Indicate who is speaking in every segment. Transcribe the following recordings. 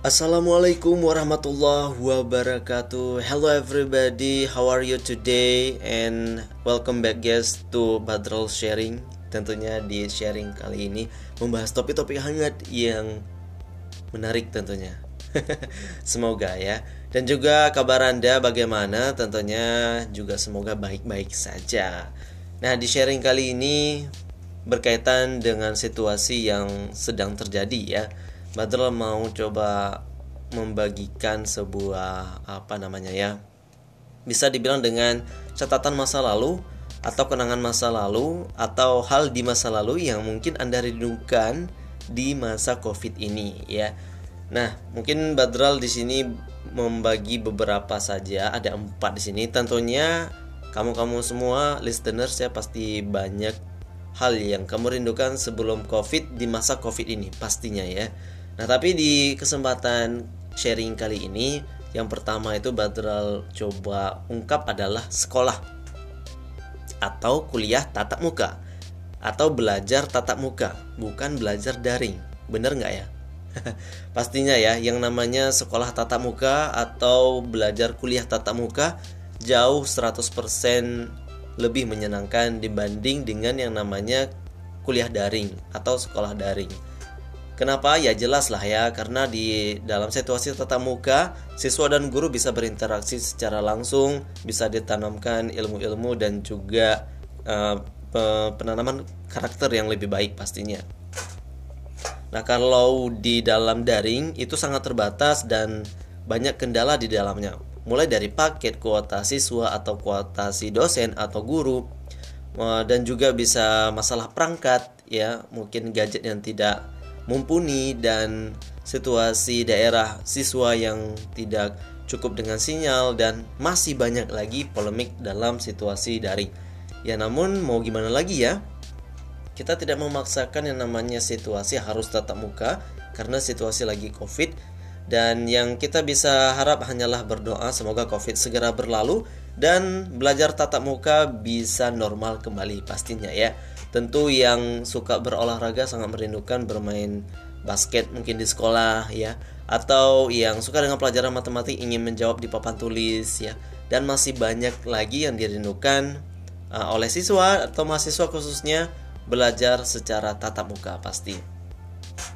Speaker 1: Assalamualaikum warahmatullahi wabarakatuh. Hello everybody, how are you today? And welcome back guys to Badral Sharing. Tentunya di sharing kali ini membahas topik-topik hangat yang menarik tentunya. semoga ya. Dan juga kabar Anda bagaimana? Tentunya juga semoga baik-baik saja. Nah, di sharing kali ini berkaitan dengan situasi yang sedang terjadi ya Badrul mau coba membagikan sebuah apa namanya ya bisa dibilang dengan catatan masa lalu atau kenangan masa lalu atau hal di masa lalu yang mungkin anda rindukan di masa covid ini ya. Nah mungkin Badral di sini membagi beberapa saja. Ada empat di sini. Tentunya kamu-kamu semua listeners ya pasti banyak hal yang kamu rindukan sebelum covid di masa covid ini pastinya ya Nah, tapi di kesempatan sharing kali ini yang pertama itu Badral coba ungkap adalah sekolah atau kuliah tatap muka atau belajar tatap muka, bukan belajar daring. Bener nggak ya? Pastinya ya, yang namanya sekolah tatap muka atau belajar kuliah tatap muka jauh 100% lebih menyenangkan dibanding dengan yang namanya kuliah daring atau sekolah daring. Kenapa? Ya jelas lah ya, karena di dalam situasi tatap muka, siswa dan guru bisa berinteraksi secara langsung, bisa ditanamkan ilmu-ilmu dan juga uh, penanaman karakter yang lebih baik pastinya. Nah, kalau di dalam daring itu sangat terbatas dan banyak kendala di dalamnya. Mulai dari paket kuota siswa atau kuotasi dosen atau guru eh, dan juga bisa masalah perangkat ya, mungkin gadget yang tidak mumpuni dan situasi daerah siswa yang tidak cukup dengan sinyal dan masih banyak lagi polemik dalam situasi daring. Ya namun mau gimana lagi ya? Kita tidak memaksakan yang namanya situasi harus tatap muka karena situasi lagi Covid dan yang kita bisa harap hanyalah berdoa semoga Covid segera berlalu dan belajar tatap muka bisa normal kembali pastinya ya. Tentu yang suka berolahraga sangat merindukan bermain basket mungkin di sekolah ya. Atau yang suka dengan pelajaran matematik ingin menjawab di papan tulis ya. Dan masih banyak lagi yang dirindukan uh, oleh siswa atau mahasiswa khususnya belajar secara tatap muka pasti.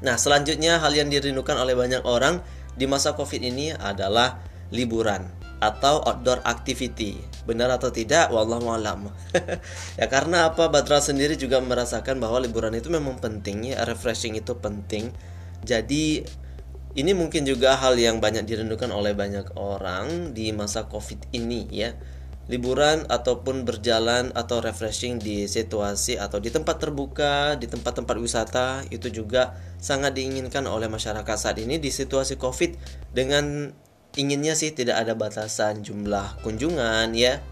Speaker 1: Nah, selanjutnya hal yang dirindukan oleh banyak orang di masa Covid ini adalah liburan atau outdoor activity. Benar atau tidak? Wallahu alam. ya karena apa? Batra sendiri juga merasakan bahwa liburan itu memang penting ya, refreshing itu penting. Jadi ini mungkin juga hal yang banyak dirindukan oleh banyak orang di masa Covid ini ya. Liburan ataupun berjalan atau refreshing di situasi atau di tempat terbuka, di tempat-tempat wisata itu juga sangat diinginkan oleh masyarakat saat ini di situasi Covid dengan inginnya sih tidak ada batasan jumlah kunjungan ya.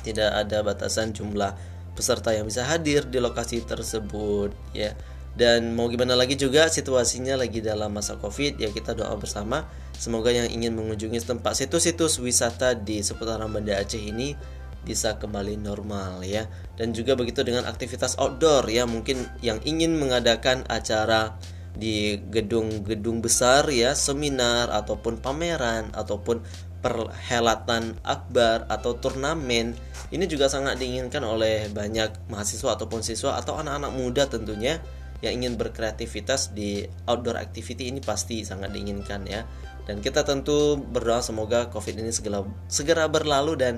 Speaker 1: Tidak ada batasan jumlah peserta yang bisa hadir di lokasi tersebut ya. Dan mau gimana lagi juga situasinya lagi dalam masa covid ya kita doa bersama. Semoga yang ingin mengunjungi tempat situs-situs wisata di seputaran Banda Aceh ini bisa kembali normal ya. Dan juga begitu dengan aktivitas outdoor ya. Mungkin yang ingin mengadakan acara di gedung-gedung besar ya seminar ataupun pameran ataupun perhelatan akbar atau turnamen ini juga sangat diinginkan oleh banyak mahasiswa ataupun siswa atau anak-anak muda tentunya yang ingin berkreativitas di outdoor activity ini pasti sangat diinginkan ya. Dan kita tentu berdoa semoga covid ini segera segera berlalu dan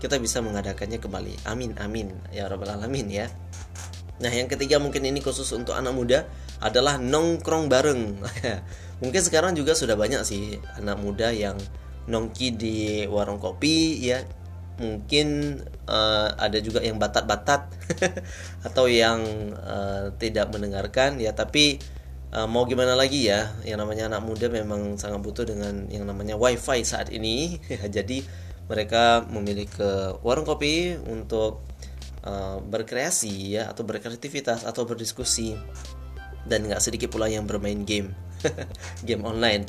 Speaker 1: kita bisa mengadakannya kembali. Amin amin. Ya rabbal alamin ya nah yang ketiga mungkin ini khusus untuk anak muda adalah nongkrong bareng. Mungkin sekarang juga sudah banyak sih anak muda yang nongki di warung kopi ya. Mungkin uh, ada juga yang batat-batat atau yang uh, tidak mendengarkan ya tapi uh, mau gimana lagi ya yang namanya anak muda memang sangat butuh dengan yang namanya wifi saat ini jadi mereka memilih ke warung kopi untuk uh, berkreasi ya atau berkreativitas atau berdiskusi dan nggak sedikit pula yang bermain game game online.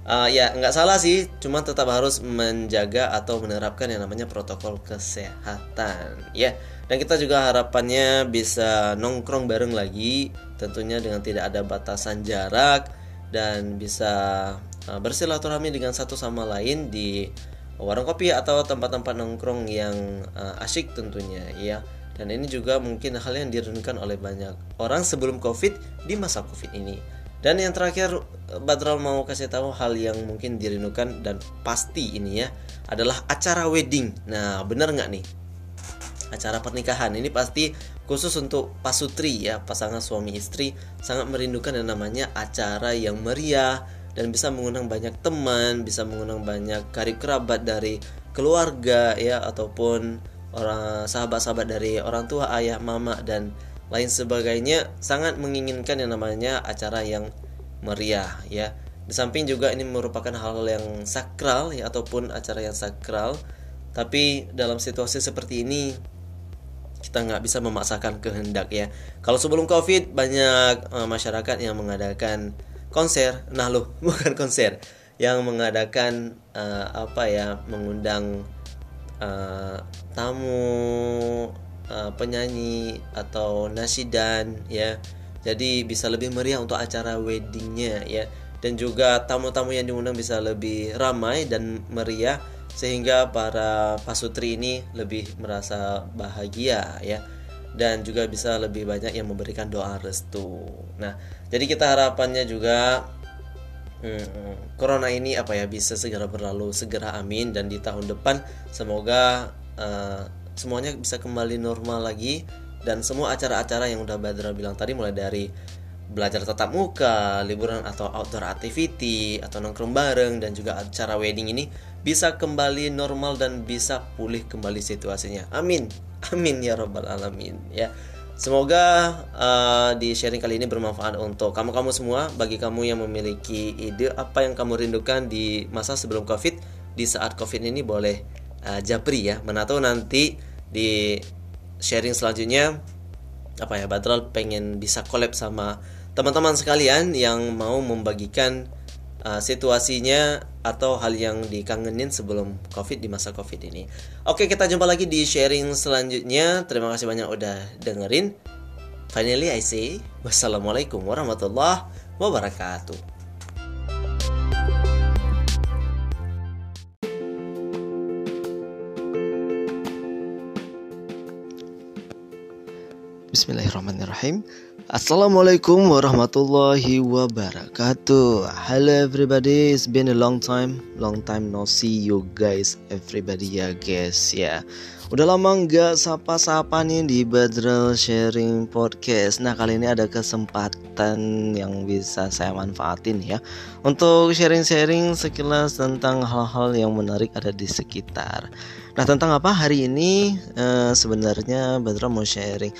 Speaker 1: Uh, ya nggak salah sih cuma tetap harus menjaga atau menerapkan yang namanya protokol kesehatan ya. Dan kita juga harapannya bisa nongkrong bareng lagi tentunya dengan tidak ada batasan jarak dan bisa uh, bersilaturahmi dengan satu sama lain di warung kopi atau tempat-tempat nongkrong yang uh, asyik tentunya ya. Dan ini juga mungkin hal yang dirindukan oleh banyak orang sebelum covid di masa covid ini. Dan yang terakhir Badral mau kasih tahu hal yang mungkin dirindukan dan pasti ini ya adalah acara wedding. Nah bener nggak nih? Acara pernikahan ini pasti khusus untuk pasutri ya pasangan suami istri sangat merindukan yang namanya acara yang meriah dan bisa mengundang banyak teman, bisa mengundang banyak karib kerabat dari keluarga ya ataupun orang sahabat-sahabat dari orang tua, ayah, mama dan lain sebagainya sangat menginginkan yang namanya acara yang meriah ya. Di samping juga ini merupakan hal-hal yang sakral ya ataupun acara yang sakral. Tapi dalam situasi seperti ini kita nggak bisa memaksakan kehendak ya. Kalau sebelum COVID banyak uh, masyarakat yang mengadakan konser. Nah loh bukan konser. Yang mengadakan uh, apa ya mengundang uh, tamu uh, penyanyi atau nasidan ya. Jadi bisa lebih meriah untuk acara weddingnya ya. Dan juga tamu-tamu yang diundang bisa lebih ramai dan meriah sehingga para pasutri ini lebih merasa bahagia ya dan juga bisa lebih banyak yang memberikan doa restu. Nah, jadi kita harapannya juga hmm, corona ini apa ya bisa segera berlalu, segera amin dan di tahun depan semoga uh, semuanya bisa kembali normal lagi dan semua acara-acara yang udah Badra bilang tadi mulai dari belajar tatap muka, liburan atau outdoor activity atau nongkrong bareng dan juga acara wedding ini bisa kembali normal dan bisa pulih kembali situasinya. Amin. Amin ya robbal alamin ya. Semoga uh, di sharing kali ini bermanfaat untuk kamu-kamu semua. Bagi kamu yang memiliki ide apa yang kamu rindukan di masa sebelum COVID, di saat COVID ini boleh uh, japri ya. Mana tahu nanti di sharing selanjutnya apa ya Badral pengen bisa collab sama teman-teman sekalian yang mau membagikan uh, situasinya atau hal yang dikangenin sebelum covid di masa covid ini. Oke kita jumpa lagi di sharing selanjutnya. Terima kasih banyak udah dengerin. Finally I say wassalamualaikum warahmatullahi wabarakatuh Bismillahirrahmanirrahim. Assalamualaikum warahmatullahi wabarakatuh. Hello everybody It's been a long time. Long time no see you guys Everybody ya guys ya Udah lama nggak sapa-sapa nih di Badrel Sharing Podcast. Nah kali ini ada kesempatan yang bisa saya manfaatin ya. Untuk sharing-sharing sekilas tentang hal-hal yang menarik ada di sekitar. Nah tentang apa hari ini? Uh, sebenarnya Badrel mau sharing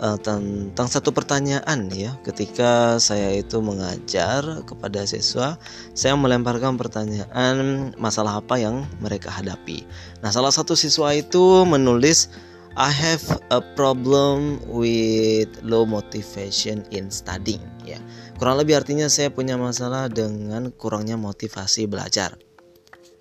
Speaker 1: uh, tentang satu pertanyaan ya. Ketika saya itu mengajar kepada siswa saya melemparkan pertanyaan masalah apa yang mereka hadapi? Nah salah satu siswa itu menulis I have a problem with low motivation in studying ya. Kurang lebih artinya saya punya masalah dengan kurangnya motivasi belajar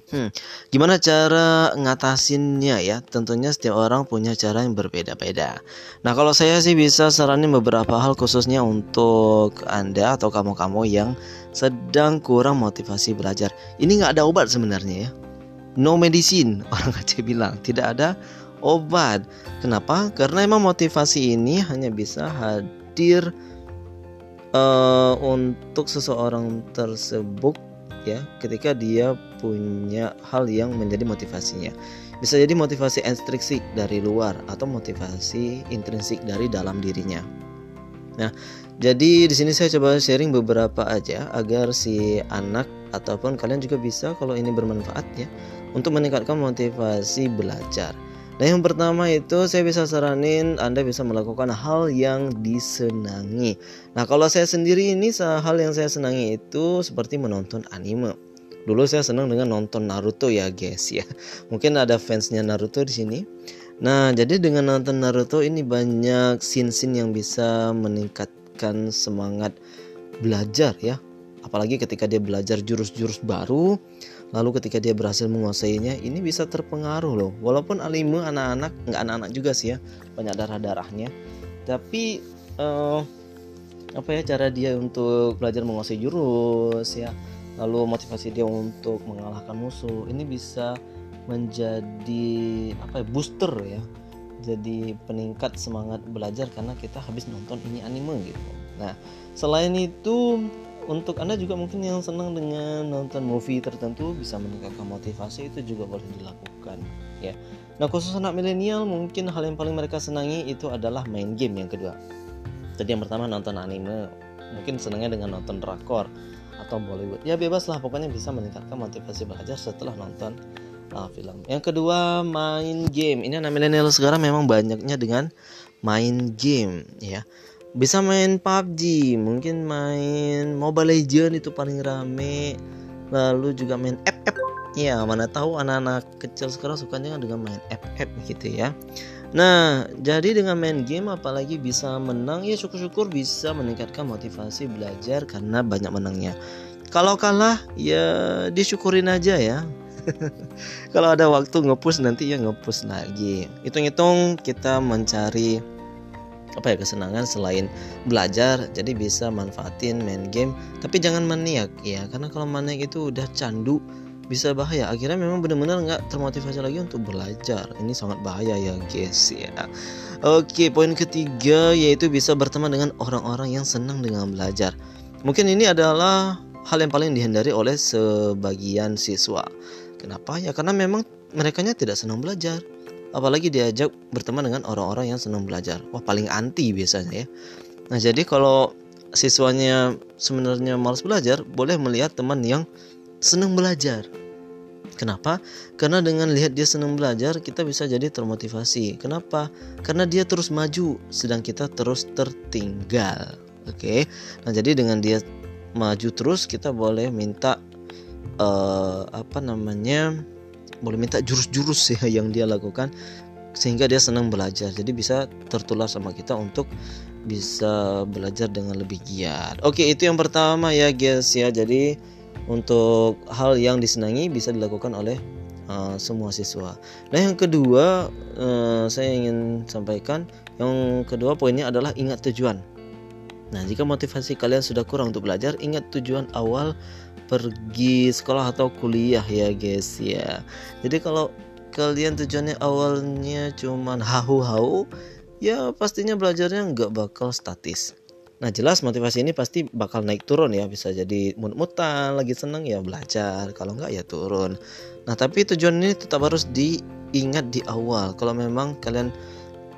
Speaker 1: Hmm, gimana cara ngatasinnya ya? Tentunya setiap orang punya cara yang berbeda-beda. Nah, kalau saya sih bisa saranin beberapa hal khususnya untuk Anda atau kamu-kamu yang sedang kurang motivasi belajar. Ini nggak ada obat sebenarnya ya. No medicine, orang Aceh bilang. Tidak ada obat. Kenapa? Karena emang motivasi ini hanya bisa hadir uh, untuk seseorang tersebut ya ketika dia punya hal yang menjadi motivasinya. Bisa jadi motivasi ekstrinsik dari luar atau motivasi intrinsik dari dalam dirinya. Nah jadi di sini saya coba sharing beberapa aja agar si anak ataupun kalian juga bisa kalau ini bermanfaat ya untuk meningkatkan motivasi belajar. Nah yang pertama itu saya bisa saranin Anda bisa melakukan hal yang disenangi. Nah kalau saya sendiri ini hal yang saya senangi itu seperti menonton anime Dulu saya senang dengan nonton Naruto ya guys ya. Mungkin ada fansnya Naruto di sini. Nah jadi dengan nonton Naruto ini banyak scene-scene yang bisa meningkatkan semangat belajar ya. Apalagi ketika dia belajar jurus-jurus baru lalu ketika dia berhasil menguasainya ini bisa terpengaruh loh. Walaupun anime anak-anak nggak anak-anak juga sih ya banyak darah-darahnya. Tapi uh, apa ya cara dia untuk belajar menguasai jurus ya lalu motivasi dia untuk mengalahkan musuh ini bisa menjadi apa ya booster ya. Jadi peningkat semangat belajar karena kita habis nonton ini anime gitu. Nah selain itu untuk anda juga mungkin yang senang dengan nonton movie tertentu bisa meningkatkan motivasi itu juga boleh dilakukan ya. Nah khusus anak milenial mungkin hal yang paling mereka senangi itu adalah main game yang kedua. Jadi yang pertama nonton anime mungkin senangnya dengan nonton drakor atau Bollywood. Ya bebas lah pokoknya bisa meningkatkan motivasi belajar setelah nonton uh, film. Yang kedua main game. Ini anak milenial sekarang memang banyaknya dengan main game ya. Bisa main PUBG mungkin main Mobile Legend itu paling rame. Lalu juga main app-app. Ya mana tahu anak-anak kecil sekarang sukanya dengan main app-app gitu ya Nah, jadi dengan main game apalagi bisa menang ya syukur-syukur bisa meningkatkan motivasi belajar karena banyak menangnya. Kalau kalah ya disyukurin aja ya. Kalau ada waktu ngepus nanti ya ngepus lagi. Hitung-hitung kita mencari apa ya kesenangan selain belajar jadi bisa manfaatin main game tapi jangan maniak ya karena kalau maniak itu udah candu bisa bahaya. Akhirnya memang benar-benar nggak termotivasi lagi untuk belajar. Ini sangat bahaya ya guys ya. Oke poin ketiga yaitu bisa berteman dengan orang-orang yang senang dengan belajar. Mungkin ini adalah hal yang paling dihindari oleh sebagian siswa. Kenapa? Ya karena memang mereka tidak senang belajar. Apalagi diajak berteman dengan orang-orang yang senang belajar. Wah paling anti biasanya ya. Nah jadi kalau siswanya sebenarnya malas belajar boleh melihat teman yang senang belajar. Kenapa? Karena dengan lihat dia senang belajar, kita bisa jadi termotivasi. Kenapa? Karena dia terus maju, sedang kita terus tertinggal. Oke, nah jadi dengan dia maju terus, kita boleh minta uh, apa namanya, boleh minta jurus-jurus ya yang dia lakukan sehingga dia senang belajar. Jadi bisa tertular sama kita untuk bisa belajar dengan lebih giat. Oke, itu yang pertama ya guys ya. Jadi untuk hal yang disenangi bisa dilakukan oleh uh, semua siswa. Nah, yang kedua uh, saya ingin sampaikan, yang kedua poinnya adalah ingat tujuan. Nah, jika motivasi kalian sudah kurang untuk belajar, ingat tujuan awal pergi sekolah atau kuliah ya, guys ya. Jadi kalau kalian tujuannya awalnya cuman hau-hau, ya pastinya belajarnya nggak bakal statis. Nah jelas motivasi ini pasti bakal naik turun ya bisa jadi mut-mutan lagi seneng ya belajar kalau enggak ya turun. Nah tapi tujuan ini tetap harus diingat di awal kalau memang kalian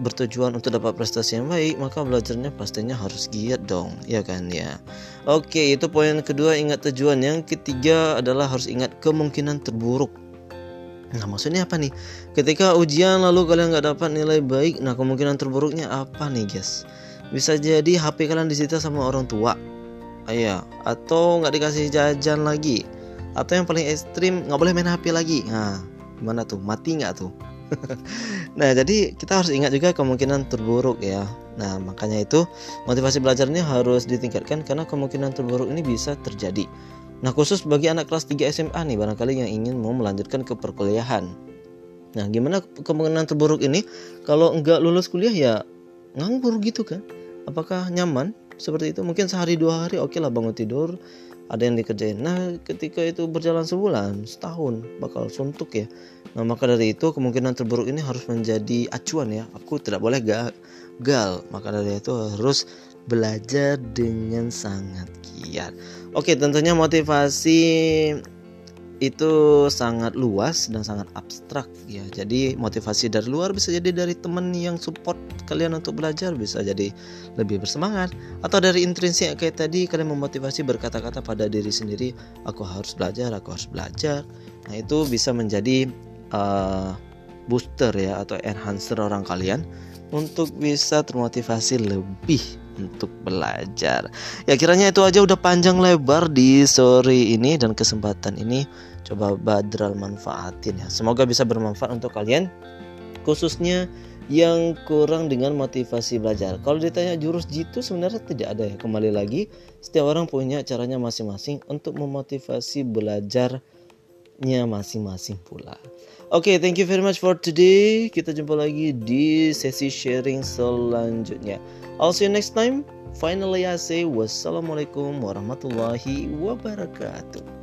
Speaker 1: bertujuan untuk dapat prestasi yang baik maka belajarnya pastinya harus giat dong ya kan ya oke itu poin kedua ingat tujuan yang ketiga adalah harus ingat kemungkinan terburuk Nah maksudnya apa nih? Ketika ujian lalu kalian nggak dapat nilai baik, nah kemungkinan terburuknya apa nih guys? Bisa jadi HP kalian disita sama orang tua. Iya. Atau nggak dikasih jajan lagi. Atau yang paling ekstrim nggak boleh main HP lagi. Nah gimana tuh? Mati nggak tuh? Nah jadi kita harus ingat juga kemungkinan terburuk ya. Nah makanya itu motivasi belajarnya harus ditingkatkan karena kemungkinan terburuk ini bisa terjadi. Nah khusus bagi anak kelas 3 SMA nih barangkali yang ingin mau melanjutkan ke perkuliahan. Nah gimana kemungkinan terburuk ini? Kalau nggak lulus kuliah ya nganggur gitu kan apakah nyaman seperti itu? Mungkin sehari dua hari oke okay lah bangun tidur. Ada yang dikerjain. Nah ketika itu berjalan sebulan setahun bakal suntuk ya. Nah maka dari itu kemungkinan terburuk ini harus menjadi acuan ya. Aku tidak boleh gagal. Maka dari itu harus belajar dengan sangat giat. Oke tentunya motivasi itu sangat luas dan sangat abstrak ya. Jadi motivasi dari luar bisa jadi dari teman yang support kalian untuk belajar bisa jadi lebih bersemangat. Atau dari intrinsik kayak tadi kalian memotivasi berkata-kata pada diri sendiri aku harus belajar aku harus belajar. Nah itu bisa menjadi uh, booster ya atau enhancer orang kalian untuk bisa termotivasi lebih untuk belajar. Ya kiranya itu aja udah panjang lebar di sore ini dan kesempatan ini coba Badral manfaatin ya. Semoga bisa bermanfaat untuk kalian khususnya yang kurang dengan motivasi belajar. Kalau ditanya jurus jitu sebenarnya tidak ada ya. Kembali lagi setiap orang punya caranya masing-masing untuk memotivasi belajarnya masing-masing pula. Oke, okay, thank you very much for today. Kita jumpa lagi di sesi sharing selanjutnya. I'll see you next time. Finally, I say wassalamualaikum warahmatullahi wabarakatuh.